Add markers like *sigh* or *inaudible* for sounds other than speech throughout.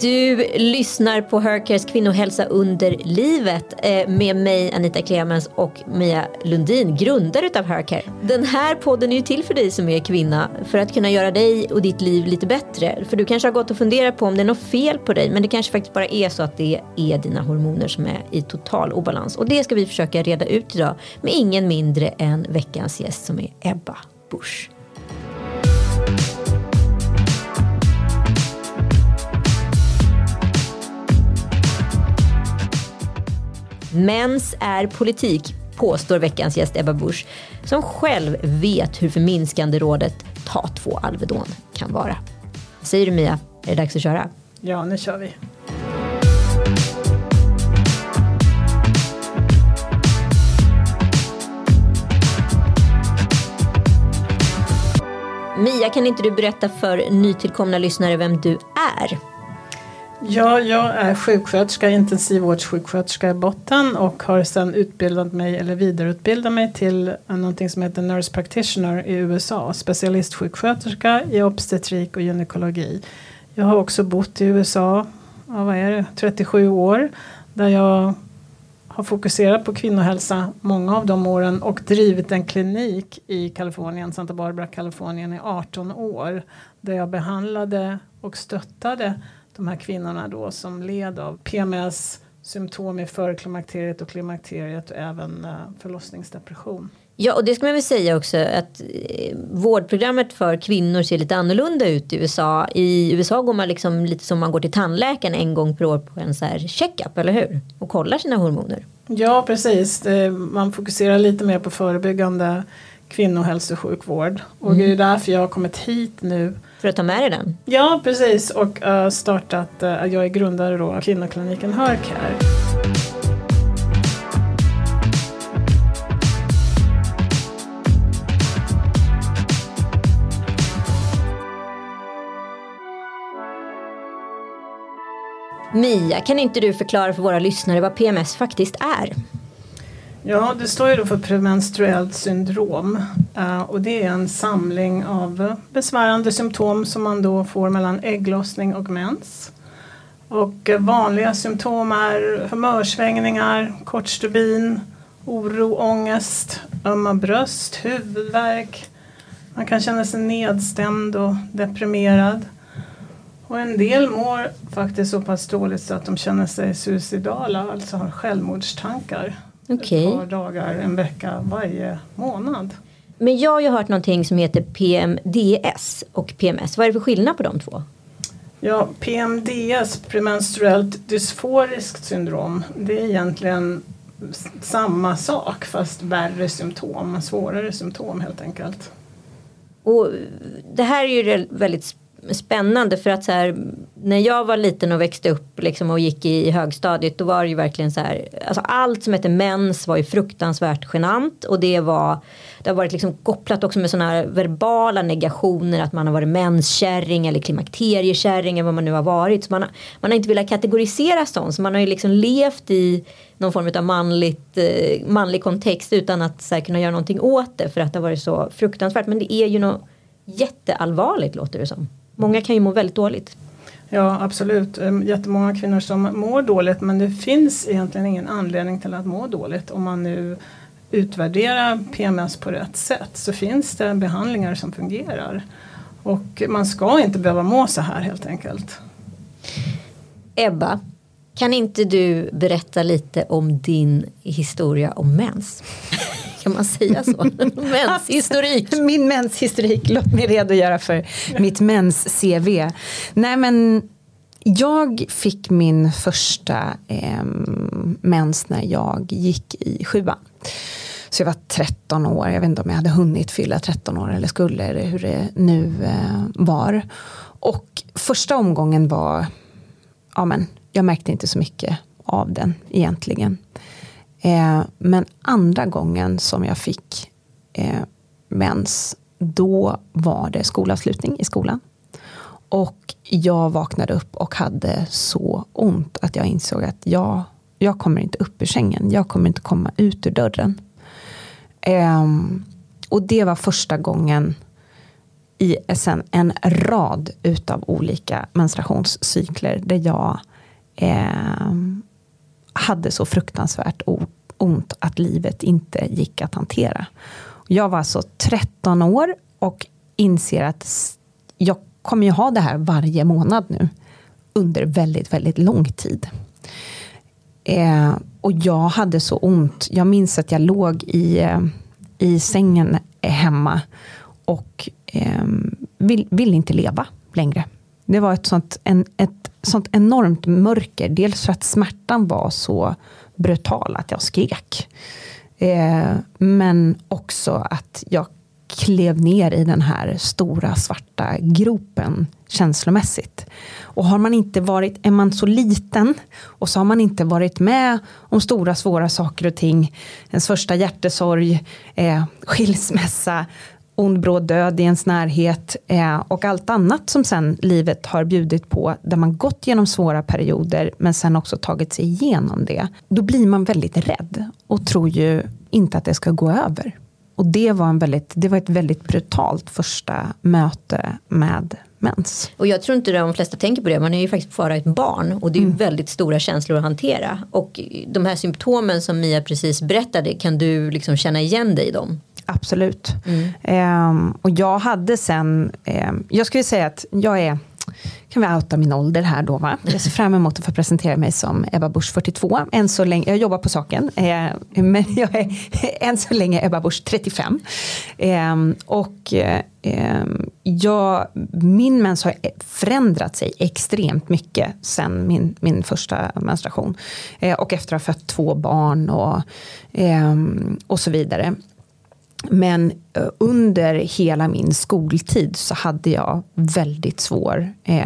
Du lyssnar på Hercares kvinnohälsa under livet eh, med mig Anita Clemens och Mia Lundin, grundare utav Hercare. Den här podden är ju till för dig som är kvinna för att kunna göra dig och ditt liv lite bättre. För du kanske har gått och funderat på om det är något fel på dig men det kanske faktiskt bara är så att det är dina hormoner som är i total obalans. Och det ska vi försöka reda ut idag med ingen mindre än veckans gäst som är Ebba Busch. Mens är politik, påstår veckans gäst Ebba Busch, som själv vet hur förminskande rådet ta två Alvedon kan vara. Säger du Mia, är det dags att köra? Ja, nu kör vi. Mia, kan inte du berätta för nytillkomna lyssnare vem du är? Ja, jag är sjuksköterska, intensivvårdssjuksköterska i botten och har sedan utbildat mig eller vidareutbildat mig till någonting som heter Nurse Practitioner i USA. Specialistsjuksköterska i obstetrik och gynekologi. Jag har också bott i USA, ja, vad är det, 37 år. Där jag har fokuserat på kvinnohälsa många av de åren och drivit en klinik i Kalifornien, Santa Barbara, Kalifornien i 18 år. Där jag behandlade och stöttade de här kvinnorna då som led av PMS, symptom i förklimakteriet och klimakteriet och även eh, förlossningsdepression. Ja, och det ska man väl säga också att eh, vårdprogrammet för kvinnor ser lite annorlunda ut i USA. I USA går man liksom lite som man går till tandläkaren en gång per år på en så här checkup, eller hur? Och kollar sina hormoner. Ja, precis. Man fokuserar lite mer på förebyggande kvinnohälsosjukvård. Och mm. det är därför jag har kommit hit nu för att ta med dig den? Ja, precis. Och uh, startat, uh, jag är grundare då kvinnokliniken Hercare. Mia, kan inte du förklara för våra lyssnare vad PMS faktiskt är? Ja, det står ju då för premenstruellt syndrom eh, och det är en samling av besvärande symptom som man då får mellan ägglossning och mens. Och eh, vanliga symptom är humörsvängningar, kort stubin, oro, ångest, ömma bröst, huvudvärk. Man kan känna sig nedstämd och deprimerad. Och en del mår faktiskt så pass dåligt så att de känner sig suicidala, alltså har självmordstankar okay. ett par dagar, en vecka varje månad. Men jag har ju hört någonting som heter PMDS och PMS. Vad är det för skillnad på de två? Ja, PMDS, premenstruellt dysforiskt syndrom, det är egentligen samma sak fast värre symptom, svårare symptom helt enkelt. Och det här är ju väldigt spännande för att så här, när jag var liten och växte upp liksom, och gick i, högstadiet då var det ju verkligen så här, alltså allt som hette mens var ju fruktansvärt genant och det var det har varit liksom kopplat också med sådana här verbala negationer att man har varit menskärring eller klimakteriekärring eller vad man nu har varit. Så man, har, man har inte velat kategorisera sånt så man har ju liksom levt i någon form av manligt, eh, manlig kontext utan att så här, kunna göra någonting åt det för att det har varit så fruktansvärt. Men det är ju något jätteallvarligt låter det som. Många kan ju må väldigt dåligt. Ja absolut, ehm, jättemånga kvinnor som mår dåligt men det finns egentligen ingen anledning till att må dåligt om man nu utvärderar PMS på rätt sätt så finns det behandlingar som fungerar. Och man ska inte behöva må så här helt enkelt. Ebba, kan inte du berätta lite om din historia om mens? *laughs* Kan man säga så? *laughs* menshistorik. Min menshistorik. Låt mig redogöra för mitt mens-CV. Nej men jag fick min första eh, mens när jag gick i sjuan. Så jag var 13 år, jag vet inte om jag hade hunnit fylla 13 år eller skulle, eller hur det nu eh, var. Och första omgången var, ja men jag märkte inte så mycket av den egentligen. Eh, men andra gången som jag fick eh, mens, då var det skolavslutning i skolan. Och jag vaknade upp och hade så ont att jag insåg att jag, jag kommer inte upp ur sängen. Jag kommer inte komma ut ur dörren. Eh, och det var första gången i sen en rad utav olika menstruationscykler där jag eh, hade så fruktansvärt ont att livet inte gick att hantera. Jag var alltså 13 år och inser att jag kommer ju ha det här varje månad nu under väldigt, väldigt lång tid. Eh, och jag hade så ont. Jag minns att jag låg i, eh, i sängen hemma och eh, ville vill inte leva längre. Det var ett sånt, en, ett sånt enormt mörker. Dels för att smärtan var så brutal att jag skrek. Eh, men också att jag klev ner i den här stora svarta gropen känslomässigt. Och har man inte varit, är man så liten och så har man inte varit med om stora svåra saker och ting, ens första hjärtesorg, eh, skilsmässa, ond bråd död i ens närhet eh, och allt annat som sen livet har bjudit på där man gått genom svåra perioder men sen också tagit sig igenom det. Då blir man väldigt rädd och tror ju inte att det ska gå över. Och det var, en väldigt, det var ett väldigt brutalt första möte med mens. Och jag tror inte de flesta tänker på det. Man är ju faktiskt bara ett barn och det är mm. väldigt stora känslor att hantera. Och de här symptomen som Mia precis berättade, kan du liksom känna igen dig i dem? Absolut. Mm. Um, och jag hade sen, um, jag skulle säga att jag är kan vi outa min ålder här då va? Jag ser fram emot att få presentera mig som Ebba Busch 42. Än så länge, jag jobbar på saken, eh, men *laughs* jag är än så länge Ebba Busch 35. Eh, och eh, jag, min mens har förändrat sig extremt mycket sen min, min första menstruation. Eh, och efter att ha fött två barn och, ehm, och så vidare. Men eh, under hela min skoltid så hade jag väldigt svår eh,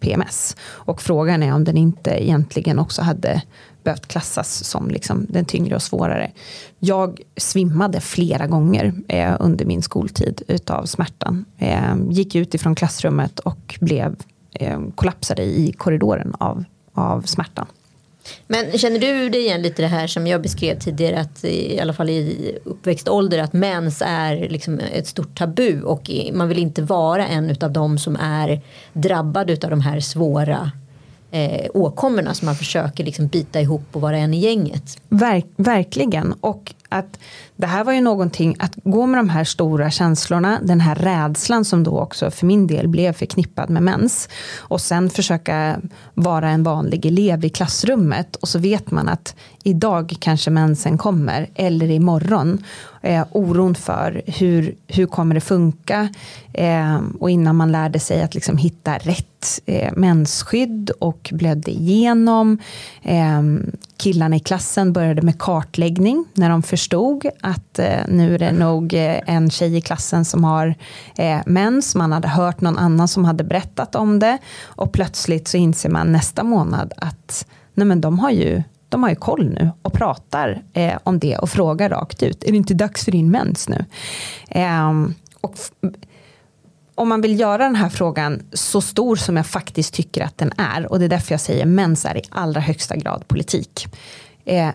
PMS. Och frågan är om den inte egentligen också hade behövt klassas som liksom den tyngre och svårare. Jag svimmade flera gånger eh, under min skoltid utav smärtan. Eh, gick ut ifrån klassrummet och blev eh, kollapsade i korridoren av, av smärtan. Men känner du dig igen lite det här som jag beskrev tidigare att i alla fall i uppväxtålder att mens är liksom ett stort tabu och man vill inte vara en av de som är drabbad av de här svåra eh, åkommorna som man försöker liksom bita ihop och vara en i gänget. Verk, verkligen och att det här var ju någonting, att gå med de här stora känslorna, den här rädslan som då också för min del blev förknippad med mens. Och sen försöka vara en vanlig elev i klassrummet och så vet man att idag kanske mensen kommer eller imorgon. Eh, oron för hur, hur kommer det funka? Eh, och innan man lärde sig att liksom hitta rätt eh, mensskydd och blödde igenom. Eh, Killarna i klassen började med kartläggning när de förstod att eh, nu är det nog eh, en tjej i klassen som har eh, mens. Man hade hört någon annan som hade berättat om det. Och plötsligt så inser man nästa månad att nej men de har ju de har ju koll nu och pratar eh, om det och frågar rakt ut. Är det inte dags för din mens nu? Eh, och om man vill göra den här frågan så stor som jag faktiskt tycker att den är och det är därför jag säger mens är i allra högsta grad politik. Eh,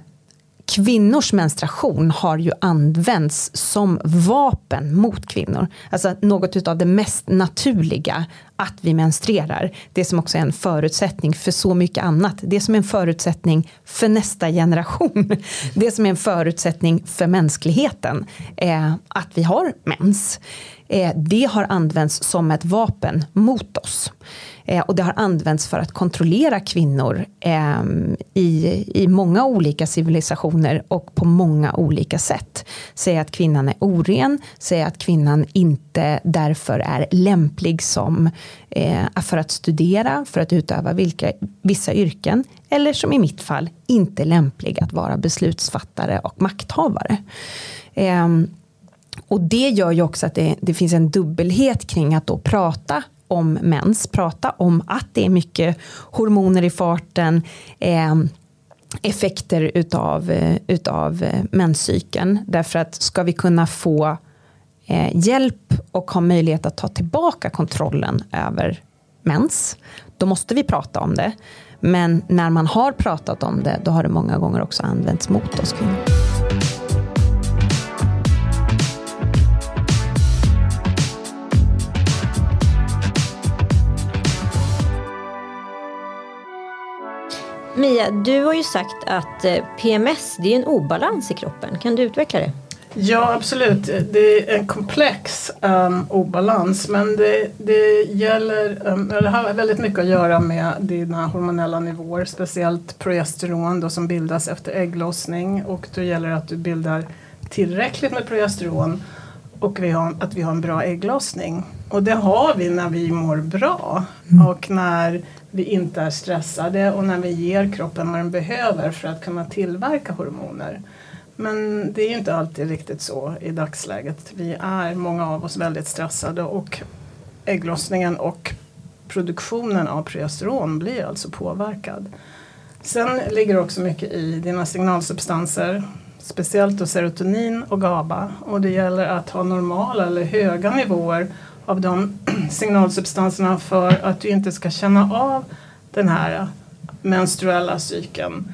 kvinnors menstruation har ju använts som vapen mot kvinnor. Alltså något av det mest naturliga att vi menstruerar. Det som också är en förutsättning för så mycket annat. Det som är en förutsättning för nästa generation. *laughs* Det som är en förutsättning för mänskligheten. Eh, att vi har mens. Eh, det har använts som ett vapen mot oss. Eh, och det har använts för att kontrollera kvinnor eh, i, i många olika civilisationer och på många olika sätt. Säga att kvinnan är oren, säga att kvinnan inte därför är lämplig som eh, för att studera, för att utöva vilka, vissa yrken. Eller som i mitt fall, inte lämplig att vara beslutsfattare och makthavare. Eh, och det gör ju också att det, det, finns en dubbelhet kring att då prata om mens, prata om att det är mycket hormoner i farten, eh, effekter utav, eh, utav eh, menscykeln. Därför att ska vi kunna få eh, hjälp och ha möjlighet att ta tillbaka kontrollen över mens, då måste vi prata om det. Men när man har pratat om det, då har det många gånger också använts mot oss kvinnor. Mia, du har ju sagt att eh, PMS det är en obalans i kroppen. Kan du utveckla det? Ja absolut, det är en komplex um, obalans men det, det gäller, um, det har väldigt mycket att göra med dina hormonella nivåer, speciellt progesteron då, som bildas efter ägglossning och då gäller det att du bildar tillräckligt med progesteron och vi har, att vi har en bra ägglossning. Och det har vi när vi mår bra mm. och när vi inte är stressade och när vi ger kroppen vad den behöver för att kunna tillverka hormoner. Men det är inte alltid riktigt så i dagsläget. Vi är, många av oss, väldigt stressade och ägglossningen och produktionen av progesteron blir alltså påverkad. Sen ligger det också mycket i dina signalsubstanser, speciellt då serotonin och GABA. Och det gäller att ha normala eller höga nivåer av de *clears throat* signalsubstanserna för att du inte ska känna av den här menstruella cykeln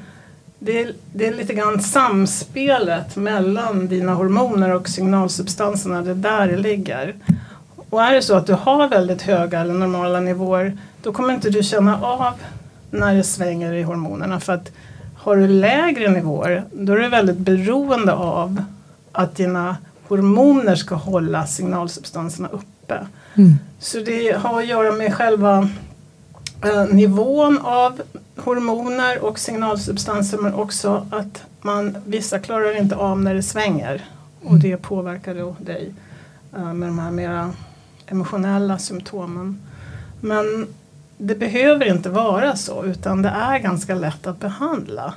det är, det är lite grann samspelet mellan dina hormoner och signalsubstanserna, det är där det ligger. Och är det så att du har väldigt höga eller normala nivåer då kommer inte du känna av när det svänger i hormonerna för att har du lägre nivåer då är du väldigt beroende av att dina hormoner ska hålla signalsubstanserna uppe. Mm. Så det har att göra med själva eh, nivån av hormoner och signalsubstanser men också att man, vissa klarar inte av när det svänger och mm. det påverkar då dig uh, med de här mera emotionella symptomen. Men det behöver inte vara så utan det är ganska lätt att behandla.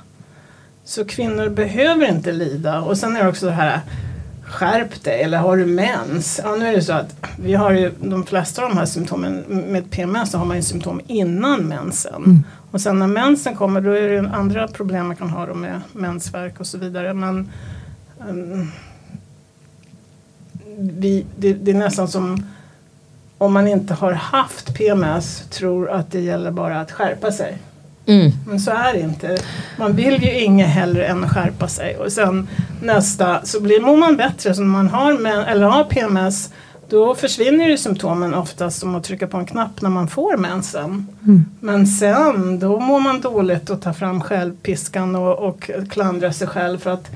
Så kvinnor behöver inte lida och sen är det också det här skärp dig eller har du mens? Ja nu är det så att vi har ju de flesta av de här symptomen med PMS så har man ju symptom innan mensen. Mm. Och sen när mensen kommer då är det andra problem man kan ha då med mensvärk och så vidare. Men um, vi, det, det, är nästan som om man inte har haft PMS tror att det gäller bara att skärpa sig. Mm. Men så är det inte. Man vill ju inget hellre än att skärpa sig. Och sen nästa så blir, mår man bättre så när man har, eller har PMS då försvinner ju symptomen oftast som att trycka på en knapp när man får mensen. Mm. Men sen då mår man dåligt och tar fram självpiskan och, och klandrar sig själv för att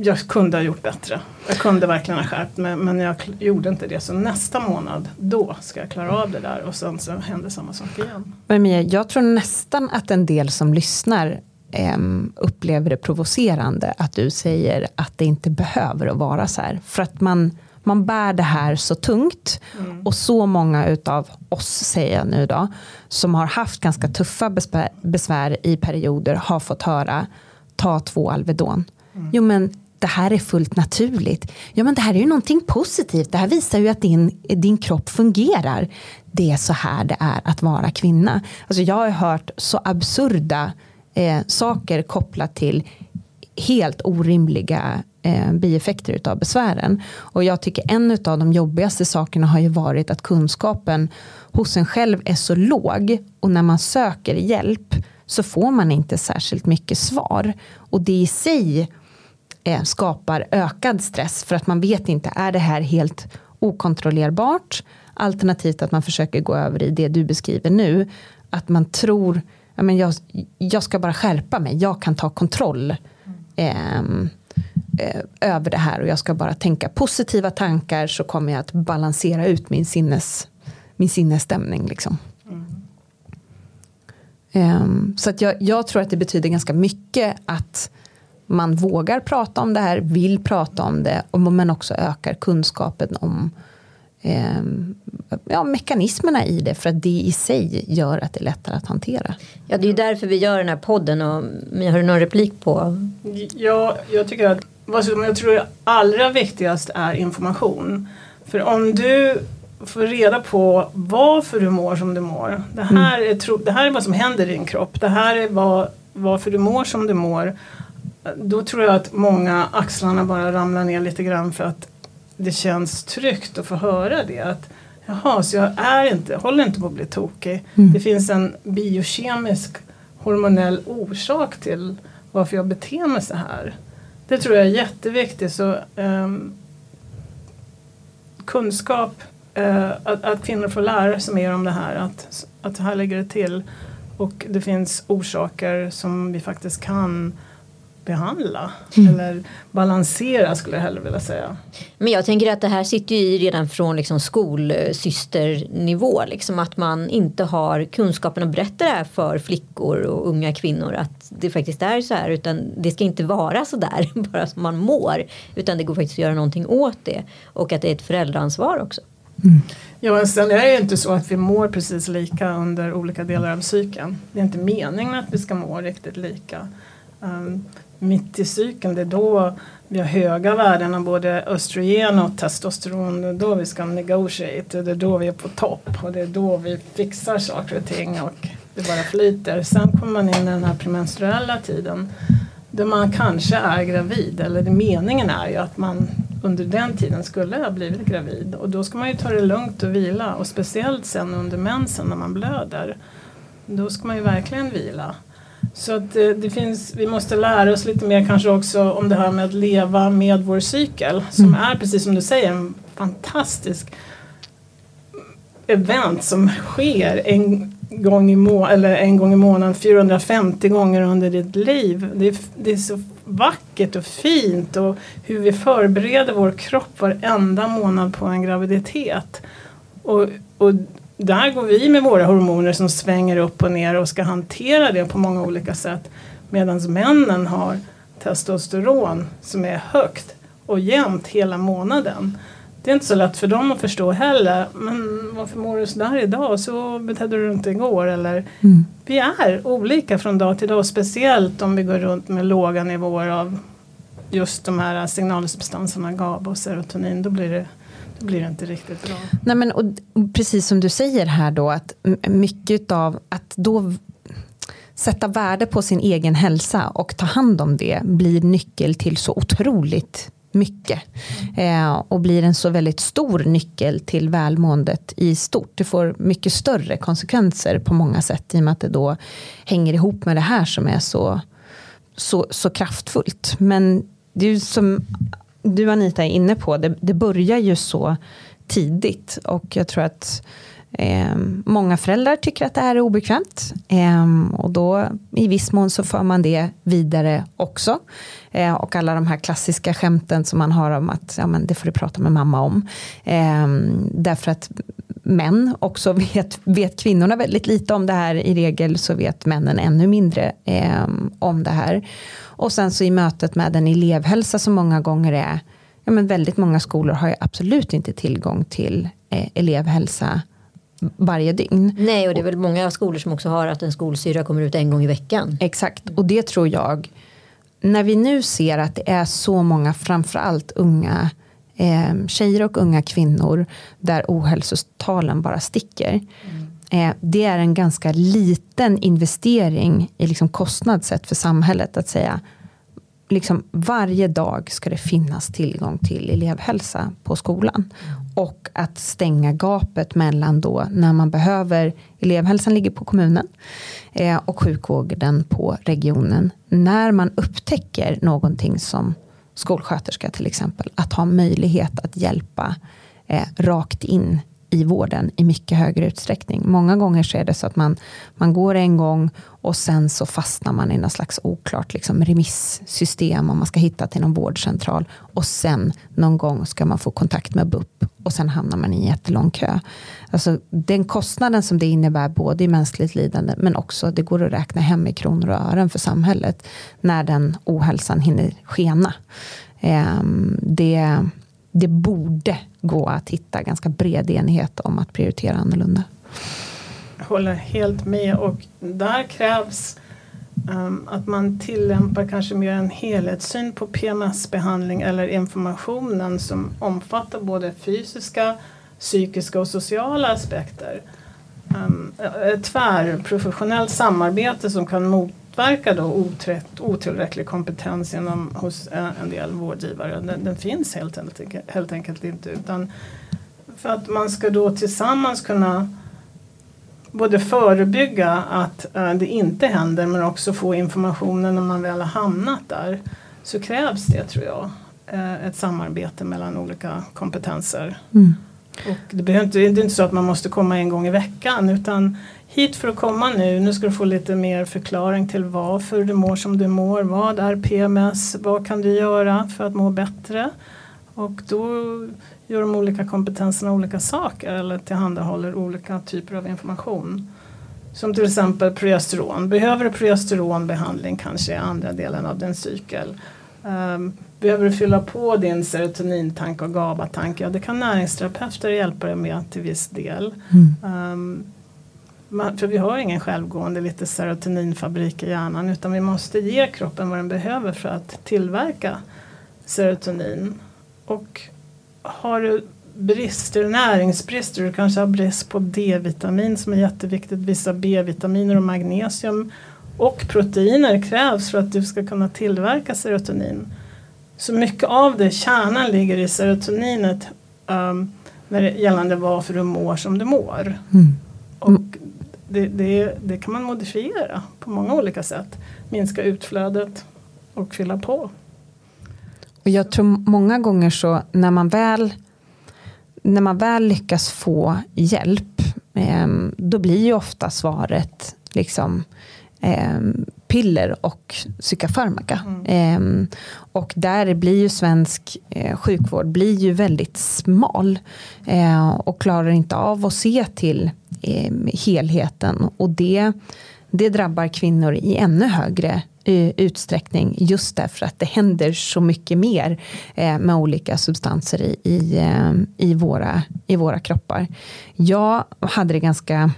jag kunde ha gjort bättre. Jag kunde verkligen ha skärpt mig men jag gjorde inte det. Så nästa månad, då ska jag klara av det där och sen så händer samma sak igen. Men Mia, jag tror nästan att en del som lyssnar upplever det provocerande att du säger att det inte behöver att vara så här. För att man man bär det här så tungt. Mm. Och så många utav oss, säger jag nu då, som har haft ganska tuffa besvär, besvär i perioder har fått höra ta två Alvedon. Mm. Jo men det här är fullt naturligt. Ja men det här är ju någonting positivt. Det här visar ju att din, din kropp fungerar. Det är så här det är att vara kvinna. Alltså jag har hört så absurda eh, saker kopplat till helt orimliga eh, bieffekter utav besvären. Och jag tycker en av de jobbigaste sakerna har ju varit att kunskapen hos en själv är så låg och när man söker hjälp så får man inte särskilt mycket svar. Och det i sig eh, skapar ökad stress för att man vet inte, är det här helt okontrollerbart? Alternativt att man försöker gå över i det du beskriver nu, att man tror ja, men jag, jag ska bara skärpa mig, jag kan ta kontroll. Eh, eh, över det här och jag ska bara tänka positiva tankar så kommer jag att balansera ut min, sinnes, min sinnesstämning. Liksom. Um, så att jag, jag, tror att det betyder ganska mycket att man vågar prata om det här, vill prata om det och men också ökar kunskapen om um, ja, mekanismerna i det för att det i sig gör att det är lättare att hantera. Ja det är ju därför vi gör den här podden och har du någon replik på? Ja, jag tycker att vad som jag tror är allra viktigast är information. För om du får reda på varför du mår som du mår. Det här, mm. är, tro, det här är vad som händer i din kropp. Det här är vad, varför du mår som du mår. Då tror jag att många axlarna bara ramlar ner lite grann för att det känns tryggt att få höra det. Att, Jaha, så jag är inte, håller inte på att bli tokig. Mm. Det finns en biokemisk hormonell orsak till varför jag beter mig så här. Det tror jag är jätteviktigt. Så, um, kunskap, uh, att, att kvinnor får lära sig mer om det här. Att, att här ligger det till. Och det finns orsaker som vi faktiskt kan behandla mm. eller balansera skulle jag hellre vilja säga. Men jag tänker att det här sitter ju i redan från liksom skolsysternivå. Liksom att man inte har kunskapen att berätta det här för flickor och unga kvinnor. Att det faktiskt är så här. Utan det ska inte vara så där *laughs* bara som man mår. Utan det går faktiskt att göra någonting åt det. Och att det är ett föräldraansvar också. Mm. Ja, sen är det ju inte så att vi mår precis lika under olika delar av cykeln. Det är inte meningen att vi ska må riktigt lika. Um, mitt i cykeln, det är då vi har höga värden av både östrogen och testosteron. Det är då vi ska negotiate, det är då vi är på topp och det är då vi fixar saker och ting och det bara flyter. Sen kommer man in i den här premenstruella tiden där man kanske är gravid eller meningen är ju att man under den tiden skulle ha blivit gravid och då ska man ju ta det lugnt och vila och speciellt sen under mensen när man blöder. Då ska man ju verkligen vila. Så att det, det, finns, vi måste lära oss lite mer kanske också om det här med att leva med vår cykel som mm. är precis som du säger en fantastisk event som sker en gång i, må eller en gång i månaden 450 gånger under ditt liv. Det är, det är så vackert och fint och hur vi förbereder vår kropp varenda månad på en graviditet. Och, och där går vi med våra hormoner som svänger upp och ner och ska hantera det på många olika sätt. Medan männen har testosteron som är högt och jämnt hela månaden. Det är inte så lätt för dem att förstå heller. Men varför mår du sådär idag? Så betedde du inte igår. Eller, mm. Vi är olika från dag till dag. Speciellt om vi går runt med låga nivåer av just de här signalsubstanserna GABA och serotonin. Då blir det blir det inte riktigt bra. Nej, men, och, precis som du säger här då att mycket av att då sätta värde på sin egen hälsa och ta hand om det blir nyckel till så otroligt mycket. Eh, och blir en så väldigt stor nyckel till välmåendet i stort. Det får mycket större konsekvenser på många sätt i och med att det då hänger ihop med det här som är så, så, så kraftfullt. Men det är ju som du Anita är inne på, det, det börjar ju så tidigt och jag tror att eh, många föräldrar tycker att det här är obekvämt eh, och då i viss mån så för man det vidare också. Eh, och alla de här klassiska skämten som man har om att ja, men det får du prata med mamma om. Ehm, därför att män också vet, vet kvinnorna väldigt lite om det här. I regel så vet männen ännu mindre ehm, om det här. Och sen så i mötet med en elevhälsa som många gånger är, ja men väldigt många skolor har ju absolut inte tillgång till eh, elevhälsa varje dygn. Nej och det är väl många skolor som också har att en skolsyra kommer ut en gång i veckan. Exakt och det tror jag när vi nu ser att det är så många framförallt unga eh, tjejer och unga kvinnor där ohälsotalen bara sticker. Mm. Eh, det är en ganska liten investering i liksom kostnad sett för samhället att säga liksom varje dag ska det finnas tillgång till elevhälsa på skolan. Och att stänga gapet mellan då när man behöver, elevhälsan ligger på kommunen eh, och sjukvården på regionen. När man upptäcker någonting som skolsköterska till exempel, att ha möjlighet att hjälpa eh, rakt in i vården i mycket högre utsträckning. Många gånger så är det så att man, man går en gång och sen så fastnar man i något slags oklart liksom, remissystem om man ska hitta till någon vårdcentral och sen någon gång ska man få kontakt med BUP och sen hamnar man i en jättelång kö. Alltså den kostnaden som det innebär både i mänskligt lidande men också det går att räkna hem i kronor och ören för samhället när den ohälsan hinner skena. Ehm, det det borde gå att hitta ganska bred enighet om att prioritera annorlunda. Jag håller helt med och där krävs um, att man tillämpar kanske mer en helhetssyn på PMS-behandling eller informationen som omfattar både fysiska, psykiska och sociala aspekter. Um, ett tvärprofessionellt samarbete som kan motverka då otillräcklig kompetens inom, hos eh, en del vårdgivare. Den, den finns helt enkelt, helt enkelt inte. Utan för att man ska då tillsammans kunna både förebygga att äh, det inte händer men också få informationen när man väl har hamnat där. Så krävs det tror jag. Äh, ett samarbete mellan olika kompetenser. Mm. Och det, behöver inte, det är inte så att man måste komma en gång i veckan utan hit för att komma nu. Nu ska du få lite mer förklaring till varför du mår som du mår. Vad är PMS? Vad kan du göra för att må bättre? Och då gör de olika kompetenserna olika saker eller tillhandahåller olika typer av information. Som till exempel progesteron. Behöver du progesteronbehandling kanske i andra delen av din cykel? Um, behöver du fylla på din serotonintank och GABA-tank? Ja, det kan näringsterapeuter hjälpa dig med till viss del. Mm. Um, man, för vi har ingen självgående lite serotoninfabrik i hjärnan utan vi måste ge kroppen vad den behöver för att tillverka serotonin. Och har du brister, näringsbrister, du kanske har brist på D-vitamin som är jätteviktigt, vissa B-vitaminer och magnesium och proteiner krävs för att du ska kunna tillverka serotonin. Så mycket av det, kärnan ligger i serotoninet um, när det, gällande varför du mår som du mår. Mm. Och det, det, det, kan man modifiera på många olika sätt. Minska utflödet och fylla på. Och jag tror många gånger så när man väl när man väl lyckas få hjälp eh, då blir ju ofta svaret liksom eh, piller och psykofarmaka. Mm. Eh, och där blir ju svensk eh, sjukvård blir ju väldigt smal eh, och klarar inte av att se till ehm, helheten och det, det drabbar kvinnor i ännu högre utsträckning just därför att det händer så mycket mer eh, med olika substanser i, i, eh, i, våra, i våra kroppar. Jag hade det ganska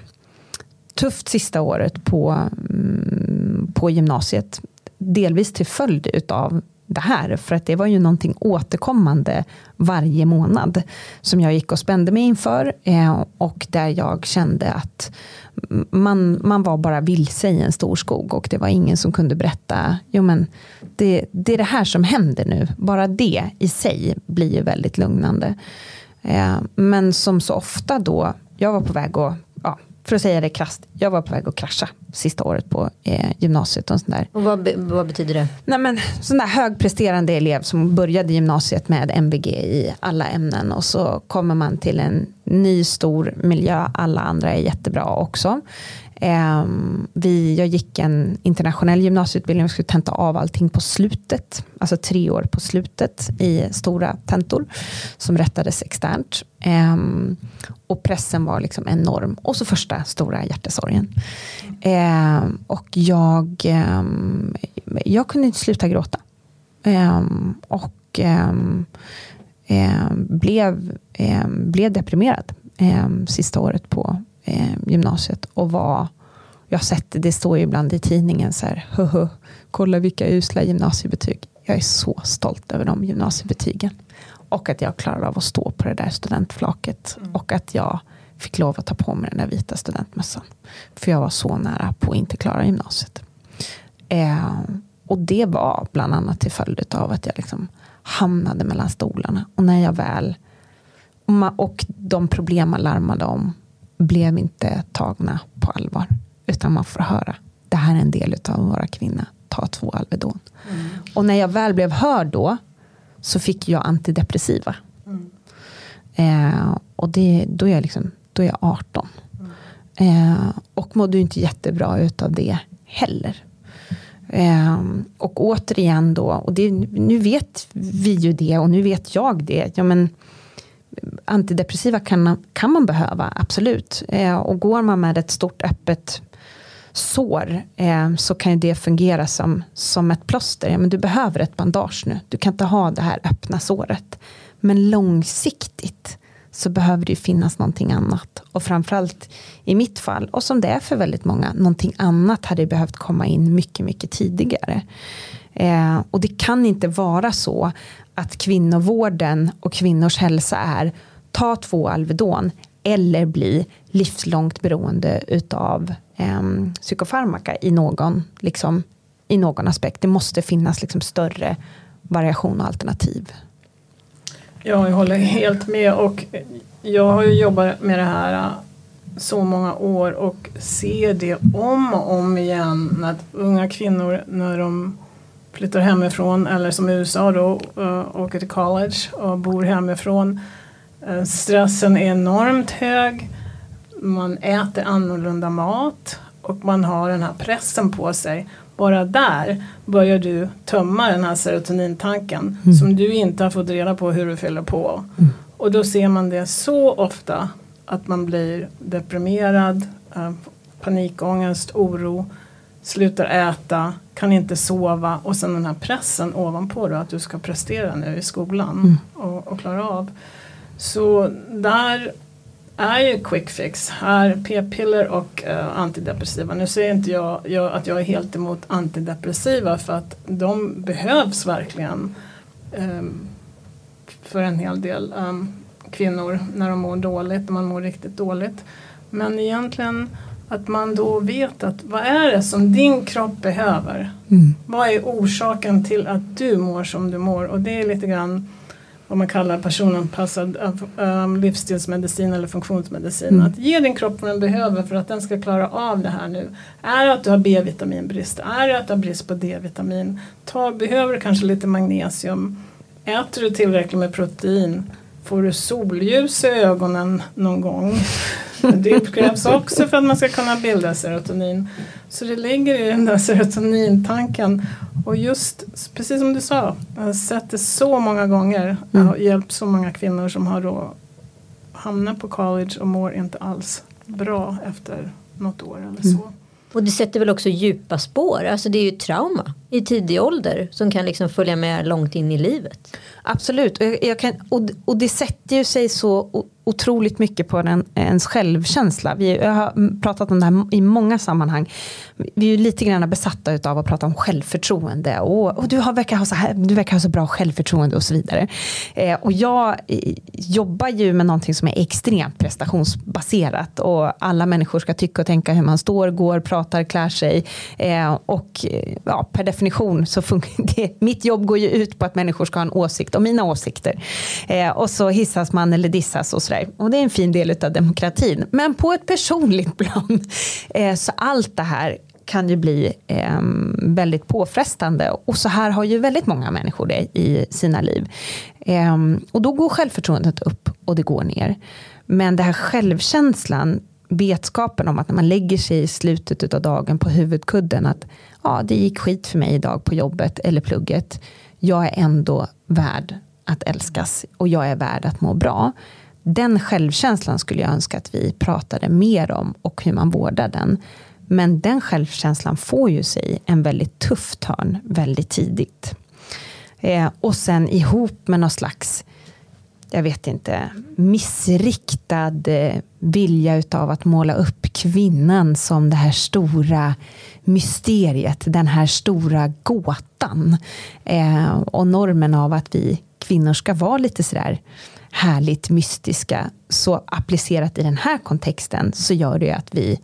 tufft sista året på, mm, på gymnasiet. Delvis till följd utav det här. För att det var ju någonting återkommande varje månad. Som jag gick och spände mig inför. Eh, och där jag kände att man, man var bara vilse i en stor skog. Och det var ingen som kunde berätta. Jo men det, det är det här som händer nu. Bara det i sig blir ju väldigt lugnande. Eh, men som så ofta då. Jag var på väg att för att säga det krasst, jag var på väg att krascha sista året på eh, gymnasiet. Och, sån där. och vad, vad, betyder det? Nej, men, sån där högpresterande elev som började gymnasiet med MVG i alla ämnen och så kommer man till en ny stor miljö, alla andra är jättebra också. Eh, vi, jag gick en internationell gymnasieutbildning och skulle tenta av allting på slutet. Alltså tre år på slutet i stora tentor som rättades externt. Eh, och pressen var liksom enorm. Och så första stora hjärtesorgen. Eh, och jag, ehm, jag kunde inte sluta gråta. Ehm, och ehm, blev, blev deprimerad sista året på eh, gymnasiet och var jag har sett det, det står ju ibland i tidningen så här, Höhö, kolla vilka usla gymnasiebetyg. Jag är så stolt över de gymnasiebetygen. Och att jag klarade av att stå på det där studentflaket. Mm. Och att jag fick lov att ta på mig den där vita studentmössan. För jag var så nära på att inte klara gymnasiet. Eh, och det var bland annat till följd av att jag liksom hamnade mellan stolarna. Och när jag väl och de problem man larmade om blev inte tagna på allvar. Utan man får höra, det här är en del av våra kvinnor, ta två Alvedon. Mm. Och när jag väl blev hörd då, så fick jag antidepressiva. Mm. Eh, och det, då, är jag liksom, då är jag 18. Mm. Eh, och mådde inte jättebra utav det heller. Eh, och återigen då, och det, nu vet vi ju det och nu vet jag det. Ja, men, antidepressiva kan, kan man behöva, absolut. Eh, och går man med ett stort öppet sår eh, så kan ju det fungera som, som ett plåster. Ja, men du behöver ett bandage nu. Du kan inte ha det här öppna såret. Men långsiktigt så behöver det finnas någonting annat. Och framförallt i mitt fall, och som det är för väldigt många, någonting annat hade behövt komma in mycket, mycket tidigare. Eh, och det kan inte vara så att kvinnovården och kvinnors hälsa är ta två Alvedon eller bli livslångt beroende utav eh, psykofarmaka i någon, liksom, i någon aspekt. Det måste finnas liksom större variation och alternativ. Ja, jag håller helt med och jag har ju jobbat med det här äh, så många år och ser det om och om igen att unga kvinnor när de flyttar hemifrån eller som i USA då uh, åker till college och bor hemifrån Eh, stressen är enormt hög. Man äter annorlunda mat och man har den här pressen på sig. Bara där börjar du tömma den här serotonintanken mm. som du inte har fått reda på hur du fyller på. Mm. Och då ser man det så ofta att man blir deprimerad, eh, panikångest, oro, slutar äta, kan inte sova och sen den här pressen ovanpå då att du ska prestera nu i skolan mm. och, och, klara av. Så där är ju quick fix, är p-piller och uh, antidepressiva. Nu säger inte jag, jag, att jag är helt emot antidepressiva för att de behövs verkligen um, för en hel del um, kvinnor när de mår dåligt, när man mår riktigt dåligt. Men egentligen att man då vet att vad är det som din kropp behöver? Mm. Vad är orsaken till att du mår som du mår? Och det är lite grann vad man kallar personanpassad um, livsstilsmedicin eller funktionsmedicin. Mm. Att ge din kropp vad den behöver för att den ska klara av det här nu. Är det att du har B-vitaminbrist? Är det att du har brist på D-vitamin? Ta, behöver du kanske lite magnesium? Äter du tillräckligt med protein? Får du solljus i ögonen någon gång? Det krävs också för att man ska kunna bilda serotonin. Så det ligger i den där serotonintanken. Och just, precis som du sa, jag har sett det så många gånger. Jag har mm. hjälpt så många kvinnor som har då hamnat på college och mår inte alls bra efter något år eller så. Mm. Och det sätter väl också djupa spår, alltså det är ju trauma i tidig ålder som kan liksom följa med långt in i livet. Absolut, och, jag, jag kan, och, och det sätter ju sig så otroligt mycket på den, ens självkänsla. Vi jag har pratat om det här i många sammanhang. Vi är ju lite grann besatta av att prata om självförtroende. Och, och du, har, verkar ha så här, du verkar ha så bra självförtroende och så vidare. Eh, och jag jobbar ju med någonting som är extremt prestationsbaserat. Och alla människor ska tycka och tänka hur man står, går, pratar, klär sig. Eh, och ja, per definition så funkar *laughs* det. Mitt jobb går ju ut på att människor ska ha en åsikt och mina åsikter. Eh, och så hissas man eller dissas och så sådär. Och det är en fin del av demokratin. Men på ett personligt *laughs* plan, eh, så allt det här kan ju bli eh, väldigt påfrestande. Och så här har ju väldigt många människor det i sina liv. Eh, och då går självförtroendet upp och det går ner. Men det här självkänslan, vetskapen om att när man lägger sig i slutet av dagen på huvudkudden att ja, det gick skit för mig idag på jobbet eller plugget. Jag är ändå värd att älskas och jag är värd att må bra. Den självkänslan skulle jag önska att vi pratade mer om och hur man vårdar den. Men den självkänslan får ju sig en väldigt tuff törn väldigt tidigt. Eh, och sen ihop med någon slags, jag vet inte, missriktad eh, vilja utav att måla upp kvinnan som det här stora mysteriet, den här stora gåtan. Eh, och normen av att vi kvinnor ska vara lite sådär härligt mystiska. Så applicerat i den här kontexten så gör det ju att vi,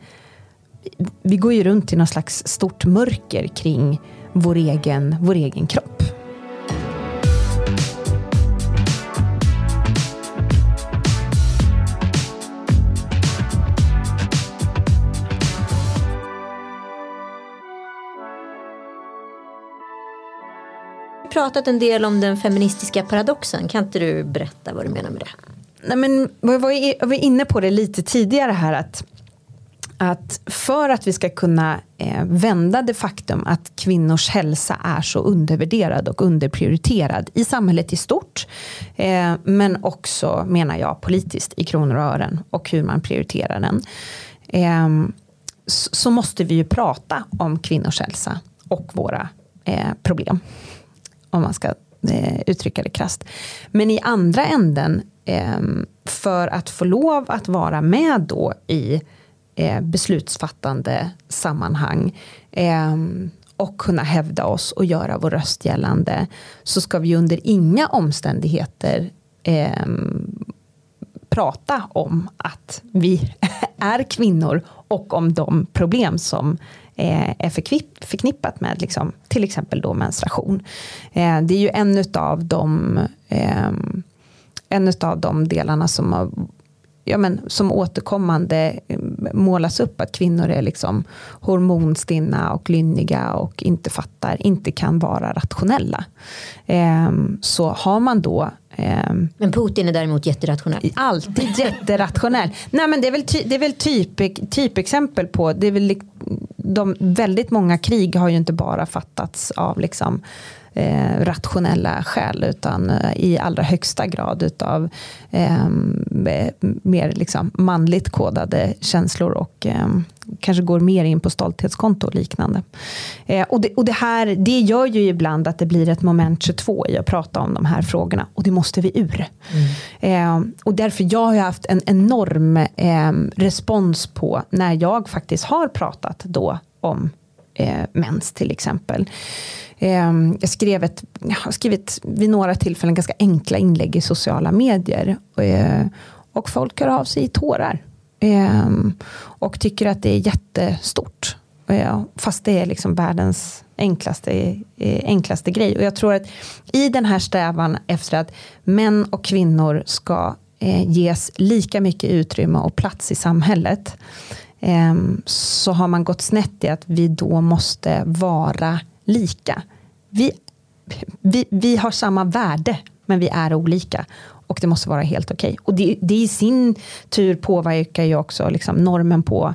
vi går ju runt i någon slags stort mörker kring vår egen, vår egen kropp. Pratat en del om den feministiska paradoxen. Kan inte du berätta vad du menar med det? Nej, men jag var inne på det lite tidigare här att att för att vi ska kunna eh, vända det faktum att kvinnors hälsa är så undervärderad och underprioriterad i samhället i stort, eh, men också menar jag politiskt i kronor och ören och hur man prioriterar den, eh, så, så, måste vi ju prata om kvinnors hälsa och våra eh, problem om man ska eh, uttrycka det krasst. Men i andra änden, eh, för att få lov att vara med då i eh, beslutsfattande sammanhang eh, och kunna hävda oss och göra vår röst gällande så ska vi under inga omständigheter eh, prata om att vi *laughs* är kvinnor och om de problem som är förknippat med liksom, till exempel då menstruation. Eh, det är ju en av de, eh, en av de delarna som har ja, men, som återkommande eh, målas upp att kvinnor är liksom hormonstinna och lynniga och inte fattar, inte kan vara rationella. Eh, så har man då Ehm, men Putin är däremot jätterationell. Alltid jätterationell. Nej men det är väl, ty, det är väl typ, typexempel på, det är väl de, väldigt många krig har ju inte bara fattats av liksom eh, rationella skäl utan eh, i allra högsta grad utav eh, mer liksom manligt kodade känslor och eh, kanske går mer in på stolthetskonto och liknande. Eh, och det, och det, här, det gör ju ibland att det blir ett moment 22 i att prata om de här frågorna och det måste vi ur. Mm. Eh, och därför jag har haft en enorm eh, respons på när jag faktiskt har pratat då om eh, mens till exempel. Eh, jag, skrev ett, jag har skrivit vid några tillfällen ganska enkla inlägg i sociala medier. Eh, och folk hör av sig i tårar. Ehm, och tycker att det är jättestort. Eh, fast det är liksom världens enklaste, eh, enklaste grej. Och jag tror att i den här strävan efter att män och kvinnor ska eh, ges lika mycket utrymme och plats i samhället ehm, så har man gått snett i att vi då måste vara lika. Vi, vi, vi har samma värde men vi är olika och det måste vara helt okej. Okay. Och det, det, i sin tur påverkar ju också liksom normen på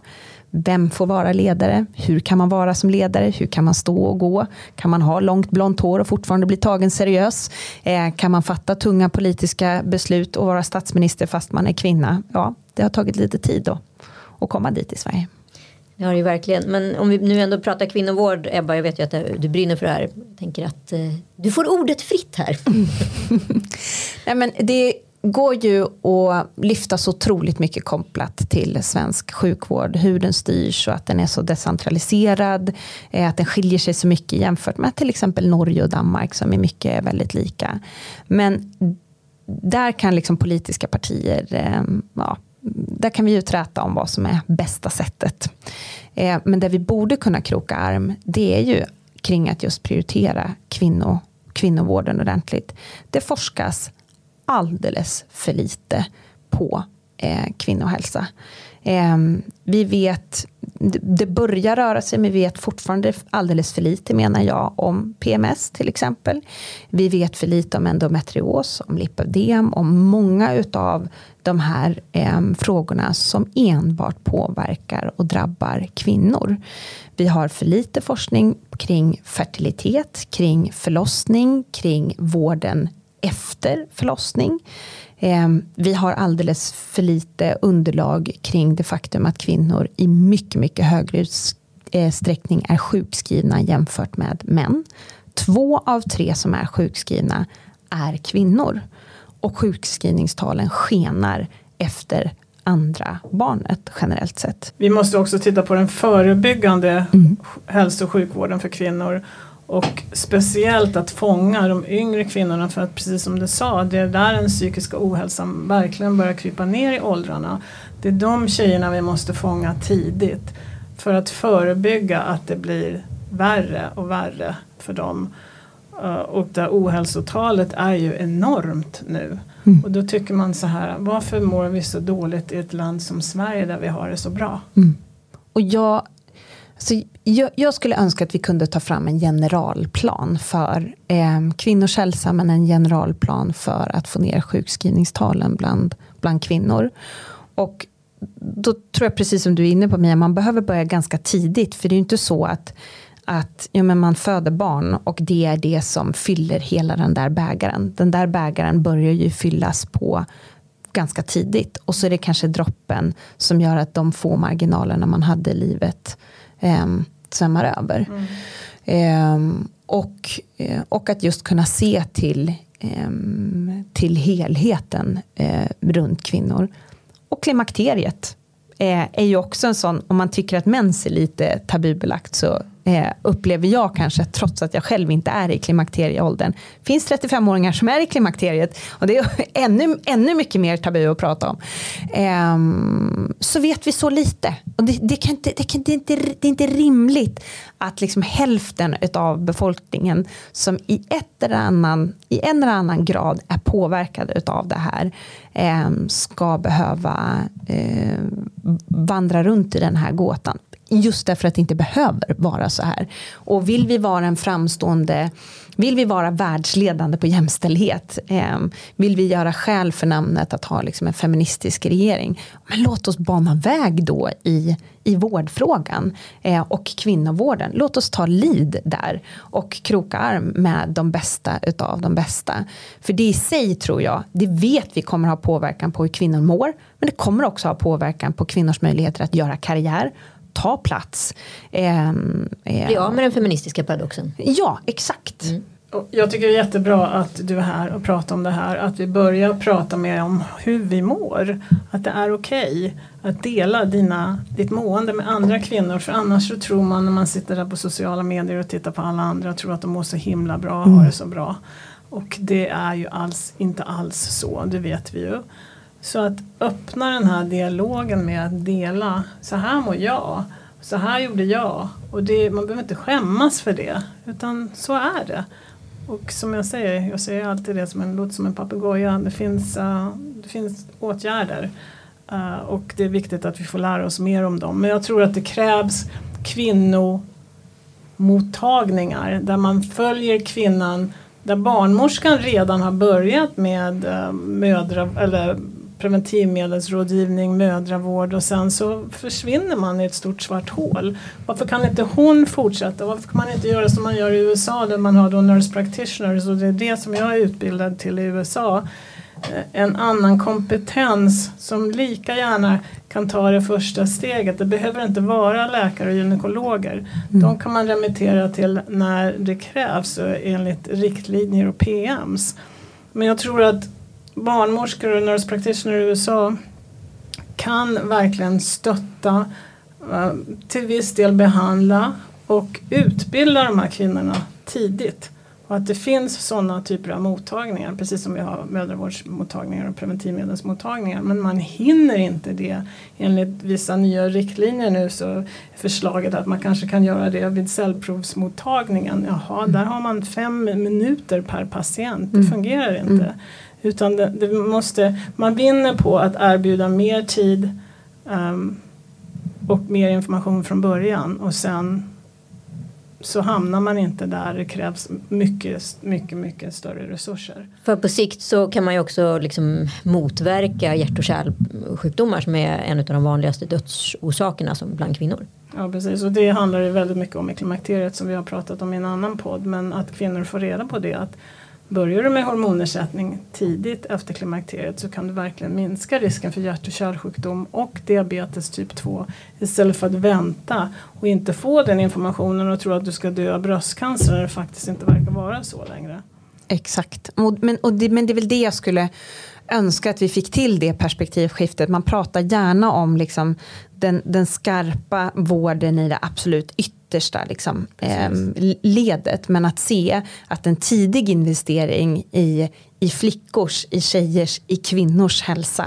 vem får vara ledare? Hur kan man vara som ledare? Hur kan man stå och gå? Kan man ha långt blont hår och fortfarande bli tagen seriös? Eh, kan man fatta tunga politiska beslut och vara statsminister fast man är kvinna? Ja, det har tagit lite tid då att komma dit i Sverige. Det har det ju verkligen. Men om vi nu ändå pratar kvinnovård, Ebba, jag vet ju att du brinner för det här. Jag tänker att eh, du får ordet fritt här. *laughs* Nej, men det går ju att lyfta så otroligt mycket kopplat till svensk sjukvård. Hur den styrs och att den är så decentraliserad. Eh, att den skiljer sig så mycket jämfört med till exempel Norge och Danmark som är mycket väldigt lika. Men där kan liksom politiska partier eh, ja, där kan vi ju träta om vad som är bästa sättet. Eh, men där vi borde kunna kroka arm, det är ju kring att just prioritera kvinno, kvinnovården ordentligt. Det forskas alldeles för lite på eh, kvinnohälsa. Eh, vi vet, det börjar röra sig men vi vet fortfarande alldeles för lite menar jag om PMS till exempel. Vi vet för lite om endometrios, om lipödem, om många utav de här eh, frågorna som enbart påverkar och drabbar kvinnor. Vi har för lite forskning kring fertilitet, kring förlossning, kring vården efter förlossning. Eh, vi har alldeles för lite underlag kring det faktum att kvinnor i mycket, mycket högre utsträckning är sjukskrivna jämfört med män. Två av tre som är sjukskrivna är kvinnor och sjukskrivningstalen skenar efter andra barnet generellt sett. Vi måste också titta på den förebyggande mm. hälso och sjukvården för kvinnor och speciellt att fånga de yngre kvinnorna för att precis som du sa, det är där den psykiska ohälsan verkligen börjar krypa ner i åldrarna. Det är de tjejerna vi måste fånga tidigt för att förebygga att det blir värre och värre för dem. Eh, och där ohälsotalet är ju enormt nu. Mm. Och då tycker man så här, varför mår vi så dåligt i ett land som Sverige där vi har det så bra? Mm. Och jag, alltså, jag, jag, skulle önska att vi kunde ta fram en generalplan för eh, kvinnors hälsa men en generalplan för att få ner sjukskrivningstalen bland, bland kvinnor. Och då tror jag precis som du är inne på Mia, man behöver börja ganska tidigt för det är ju inte så att att ja, men man föder barn och det är det som fyller hela den där bägaren. Den där bägaren börjar ju fyllas på ganska tidigt och så är det kanske droppen som gör att de få marginalerna man hade i livet ehm, svämmar över. Mm. Ehm, eh, och, eh, och att just kunna se till, eh, till helheten eh, runt kvinnor. Och klimakteriet eh, är ju också en sån, om man tycker att mens är lite tabubelagt så eh, upplever jag kanske, trots att jag själv inte är i klimakterieåldern. finns 35-åringar som är i klimakteriet och det är *laughs* ännu, ännu mycket mer tabu att prata om. Eh, så vet vi så lite. Och det, det, kan inte, det, kan, det, är inte, det är inte rimligt att liksom hälften av befolkningen som i, ett eller annan, i en eller annan grad är påverkade av det här eh, ska behöva eh, vandra runt i den här gåtan Just därför att det inte behöver vara så här. Och vill vi vara en framstående vill vi vara världsledande på jämställdhet, eh, vill vi göra skäl för namnet att ha liksom en feministisk regering, men låt oss bana väg då i, i vårdfrågan eh, och kvinnovården. Låt oss ta lid där och kroka arm med de bästa utav de bästa. För det i sig tror jag, det vet vi kommer ha påverkan på hur kvinnor mår, men det kommer också ha påverkan på kvinnors möjligheter att göra karriär, ta plats. Eh, Bli av med den feministiska paradoxen. Ja, exakt. Mm. Jag tycker det är jättebra att du är här och pratar om det här. Att vi börjar prata mer om hur vi mår. Att det är okej okay att dela dina, ditt mående med andra kvinnor. För annars så tror man när man sitter där på sociala medier och tittar på alla andra och tror att de mår så himla bra och mm. har det så bra. Och det är ju alls, inte alls så, det vet vi ju. Så att öppna den här dialogen med att dela, så här mår jag, så här gjorde jag. Och det, man behöver inte skämmas för det, utan så är det. Och som jag säger, jag säger alltid det som en, låter som en papegoja, det finns, uh, det finns åtgärder. Uh, och det är viktigt att vi får lära oss mer om dem. Men jag tror att det krävs kvinnomottagningar där man följer kvinnan där barnmorskan redan har börjat med uh, mödra, eller preventivmedelsrådgivning, mödravård och sen så försvinner man i ett stort svart hål. Varför kan inte hon fortsätta? Varför kan man inte göra som man gör i USA där man har då nurse practitioners och det är det som jag är utbildad till i USA. Eh, en annan kompetens som lika gärna kan ta det första steget. Det behöver inte vara läkare och gynekologer. Mm. De kan man remittera till när det krävs enligt riktlinjer och PMs. Men jag tror att barnmorskor och nurse practitioner i USA kan verkligen stötta, eh, till viss del behandla och utbilda de här kvinnorna tidigt. Och att det finns sådana typer av mottagningar, precis som vi har mödravårdsmottagningar och preventivmedelsmottagningar. Men man hinner inte det. Enligt vissa nya riktlinjer nu så är förslaget att man kanske kan göra det vid cellprovsmottagningen. Jaha, där har man fem minuter per patient. Det mm. fungerar inte. Utan det, det, måste, man vinner på att erbjuda mer tid um, och mer information från början och sen så hamnar man inte där det krävs mycket, mycket, mycket större resurser. För på sikt så kan man ju också liksom motverka hjärt och kärlsjukdomar som är en av de vanligaste dödsorsakerna som bland kvinnor. Ja precis och det handlar ju väldigt mycket om i klimakteriet som vi har pratat om i en annan podd men att kvinnor får reda på det att Börjar du med hormonersättning tidigt efter klimakteriet så kan du verkligen minska risken för hjärt och kärlsjukdom och diabetes typ 2 istället för att vänta och inte få den informationen och tro att du ska dö av bröstcancer när det faktiskt inte verkar vara så längre. Exakt, men, och det, men det är väl det jag skulle önska att vi fick till det perspektivskiftet. Man pratar gärna om liksom den, den skarpa vården i det absolut yttersta liksom, eh, ledet. Men att se att en tidig investering i, i flickors, i tjejers, i kvinnors hälsa.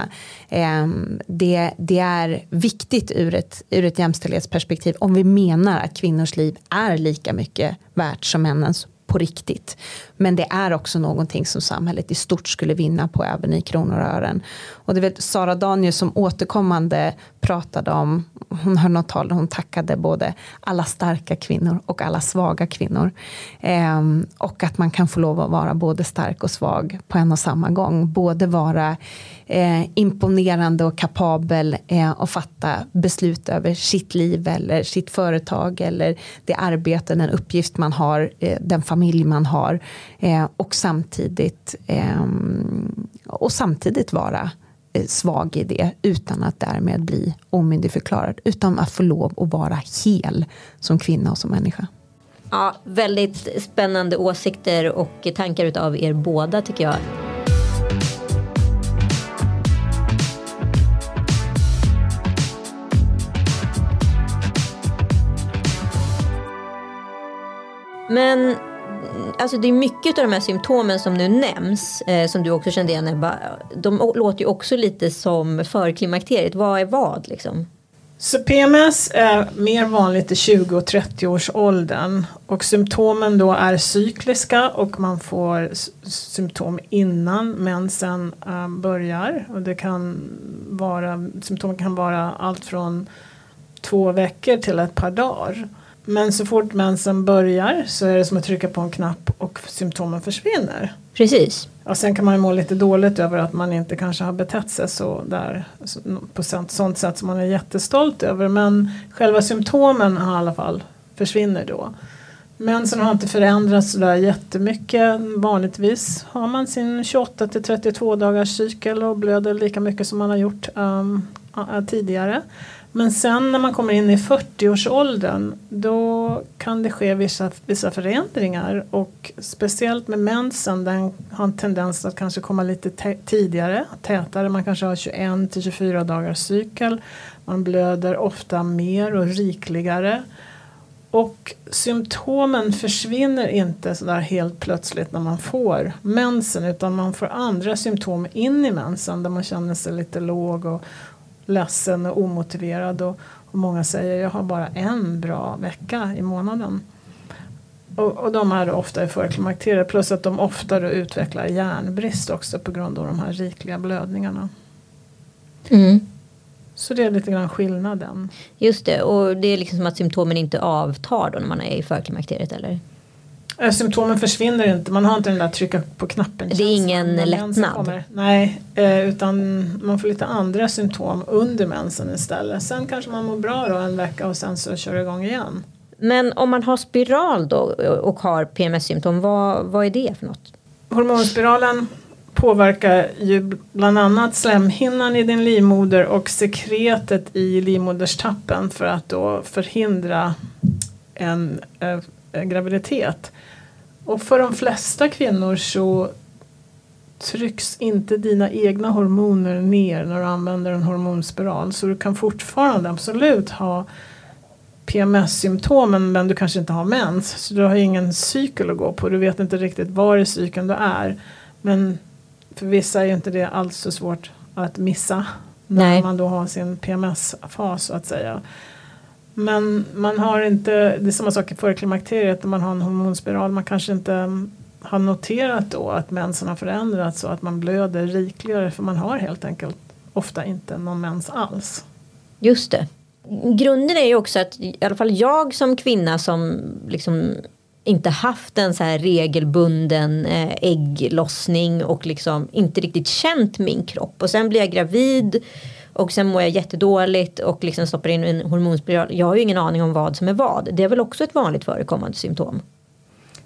Eh, det, det är viktigt ur ett, ur ett jämställdhetsperspektiv om vi menar att kvinnors liv är lika mycket värt som männens på riktigt. Men det är också någonting som samhället i stort skulle vinna på även i kronor och ören. Och det vet Sara Danius som återkommande pratade om, hon höll något tal där hon tackade både alla starka kvinnor och alla svaga kvinnor. Eh, och att man kan få lov att vara både stark och svag på en och samma gång. Både vara eh, imponerande och kapabel eh, och fatta beslut över sitt liv eller sitt företag eller det arbete, den uppgift man har, eh, den familj man har eh, och samtidigt eh, och samtidigt vara eh, svag i det utan att därmed bli omyndigförklarad utan att få lov att vara hel som kvinna och som människa. Ja, väldigt spännande åsikter och tankar utav er båda tycker jag. Men alltså det är mycket av de här symptomen som nu nämns, eh, som du också kände igen Ebba, de låter ju också lite som förklimakteriet. Vad är vad liksom? Så PMS är mer vanligt i 20 och 30 års åldern och symptomen då är cykliska och man får symptom innan mensen eh, börjar och det kan vara, symptom kan vara allt från två veckor till ett par dagar. Men så fort mensen börjar så är det som att trycka på en knapp och symptomen försvinner. Precis. Ja, sen kan man ju må lite dåligt över att man inte kanske har betett sig så där på sånt sätt som man är jättestolt över. Men själva symptomen i alla fall försvinner då. Mensen har inte förändrats sådär jättemycket. Vanligtvis har man sin 28 till 32 dagars cykel och blöder lika mycket som man har gjort um, tidigare. Men sen när man kommer in i 40-årsåldern då kan det ske vissa, vissa förändringar och speciellt med mensen den har en tendens att kanske komma lite tidigare, tätare. Man kanske har 21 till 24 dagars cykel. Man blöder ofta mer och rikligare. Och symptomen försvinner inte sådär helt plötsligt när man får mensen utan man får andra symptom in i mensen där man känner sig lite låg och ledsen och omotiverad och, och många säger jag har bara en bra vecka i månaden. Och, och de är ofta i förklimakteriet plus att de ofta utvecklar järnbrist också på grund av de här rikliga blödningarna. Mm. Så det är lite grann skillnaden. Just det, och det är liksom som att symptomen inte avtar då när man är i förklimakteriet eller? Eh, symptomen försvinner inte, man har inte den där trycka på knappen. Det är ingen lättnad? Nej, eh, utan man får lite andra symptom under mensen istället. Sen kanske man mår bra då en vecka och sen så kör det igång igen. Men om man har spiral då och har PMS-symptom, vad, vad är det för något? Hormonspiralen påverkar ju bland annat slemhinnan i din livmoder och sekretet i livmoderstappen för att då förhindra en äh, graviditet. Och för de flesta kvinnor så trycks inte dina egna hormoner ner när du använder en hormonspiral. Så du kan fortfarande absolut ha PMS-symptomen men du kanske inte har mens. Så du har ingen cykel att gå på. Du vet inte riktigt var i cykeln du är. Men för vissa är ju inte det alls så svårt att missa. När Nej. man då har sin PMS-fas så att säga. Men man har inte, det är samma sak i förklimakteriet när man har en hormonspiral. Man kanske inte har noterat då att mensen har förändrats och att man blöder rikligare för man har helt enkelt ofta inte någon mens alls. Just det. Grunden är ju också att i alla fall jag som kvinna som liksom inte haft en så här regelbunden eh, ägglossning och liksom inte riktigt känt min kropp och sen blir jag gravid och sen mår jag jättedåligt och liksom stoppar in en hormonspiral. Jag har ju ingen aning om vad som är vad. Det är väl också ett vanligt förekommande symptom.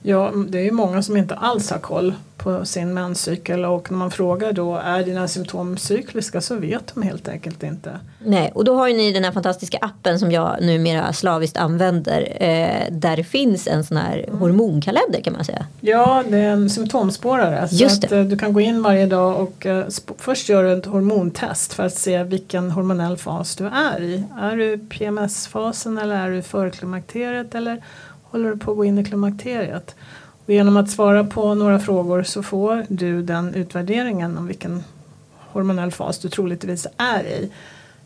Ja, det är ju många som inte alls har koll på sin menscykel och när man frågar då är dina symptom cykliska så vet de helt enkelt inte. Nej, och då har ju ni den här fantastiska appen som jag numera slaviskt använder eh, där det finns en sån här mm. hormonkalender kan man säga. Ja, det är en symptomspårare. Just att, eh, du kan gå in varje dag och eh, först gör du ett hormontest för att se vilken hormonell fas du är i. Är du PMS-fasen eller är du förklimakteriet eller håller du på att gå in i klimakteriet. Och genom att svara på några frågor så får du den utvärderingen om vilken hormonell fas du troligtvis är i.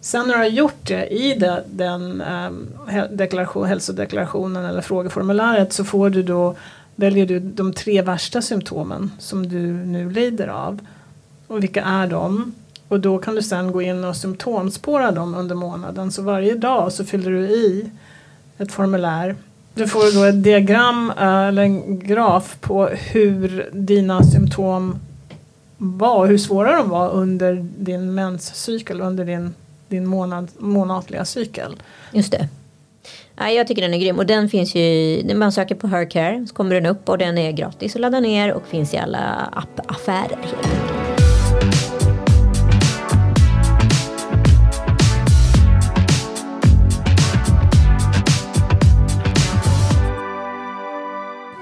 Sen när du har gjort det i det, den eh, deklaration, hälsodeklarationen eller frågeformuläret så får du då, väljer du de tre värsta symptomen som du nu lider av. Och vilka är de? Och då kan du sen gå in och symptomspåra dem under månaden. Så varje dag så fyller du i ett formulär du får då ett diagram eh, eller en graf på hur dina symptom var, hur svåra de var under din menscykel, under din, din månad, månatliga cykel. Just det. Ja, jag tycker den är grym och den finns ju, när man söker på Hercare så kommer den upp och den är gratis att ladda ner och finns i alla appaffärer.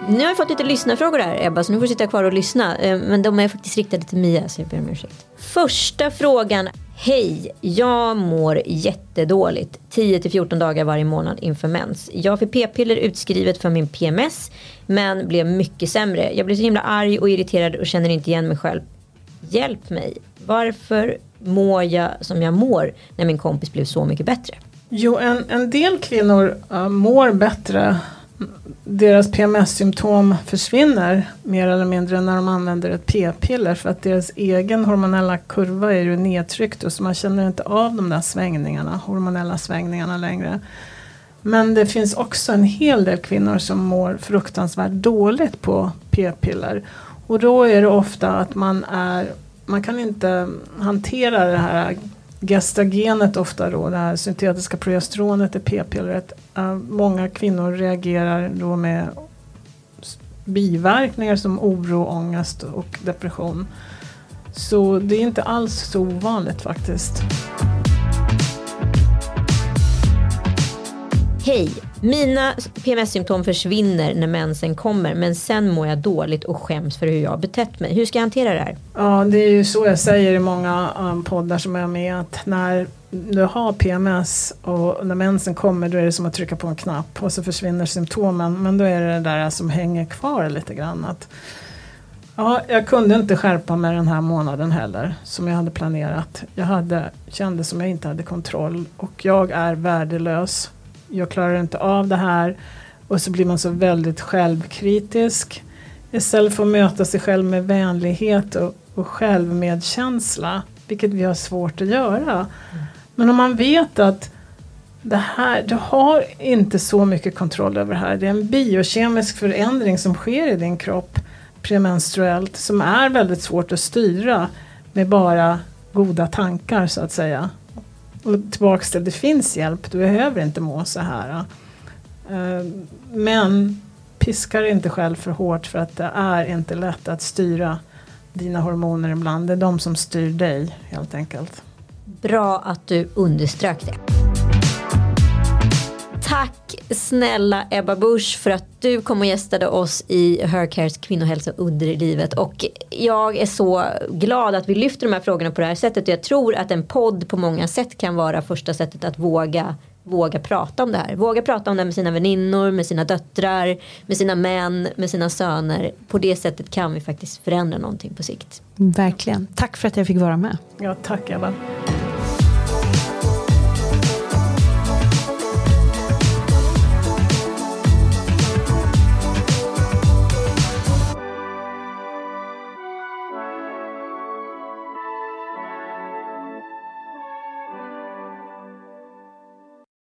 Nu har jag fått lite lyssnarfrågor här Ebba, så nu får du sitta kvar och lyssna. Eh, men de är faktiskt riktade till Mia, så jag ber om ursäkt. Första frågan. Hej, jag mår jättedåligt 10-14 dagar varje månad inför mens. Jag fick p-piller utskrivet för min PMS men blev mycket sämre. Jag blir så himla arg och irriterad och känner inte igen mig själv. Hjälp mig. Varför mår jag som jag mår när min kompis blev så mycket bättre? Jo, en, en del kvinnor uh, mår bättre deras PMS-symptom försvinner mer eller mindre när de använder ett p-piller för att deras egen hormonella kurva är ju nedtryckt och så man känner inte av de där svängningarna, hormonella svängningarna längre. Men det finns också en hel del kvinnor som mår fruktansvärt dåligt på p-piller. Och då är det ofta att man är, man kan inte hantera det här gestagenet ofta då, det här syntetiska progesteronet i p-pillret. Uh, många kvinnor reagerar då med biverkningar som oro, ångest och depression. Så det är inte alls så ovanligt faktiskt. Hej! Mina PMS-symptom försvinner när mensen kommer men sen mår jag dåligt och skäms för hur jag har betett mig. Hur ska jag hantera det här? Ja, det är ju så jag säger i många um, poddar som jag är med att när du har PMS och när mensen kommer då är det som att trycka på en knapp och så försvinner symptomen men då är det det där som hänger kvar lite grann. Att, ja, jag kunde inte skärpa mig den här månaden heller som jag hade planerat. Jag hade, kände som jag inte hade kontroll och jag är värdelös jag klarar inte av det här. Och så blir man så väldigt självkritisk. Istället för att möta sig själv med vänlighet och, och självmedkänsla. Vilket vi har svårt att göra. Mm. Men om man vet att det här, du har inte så mycket kontroll över det här. Det är en biokemisk förändring som sker i din kropp premenstruellt som är väldigt svårt att styra med bara goda tankar så att säga. Och tillbaks till det finns hjälp, du behöver inte må så här. Eh, men piska dig inte själv för hårt för att det är inte lätt att styra dina hormoner ibland. Det är de som styr dig helt enkelt. Bra att du underströk det. Tack snälla Ebba Busch för att du kom och gästade oss i Hercares kvinnohälsa under livet. Och jag är så glad att vi lyfter de här frågorna på det här sättet. Jag tror att en podd på många sätt kan vara första sättet att våga våga prata om det här. Våga prata om det med sina väninnor, med sina döttrar, med sina män, med sina söner. På det sättet kan vi faktiskt förändra någonting på sikt. Verkligen. Tack för att jag fick vara med. Ja, tack Ebba.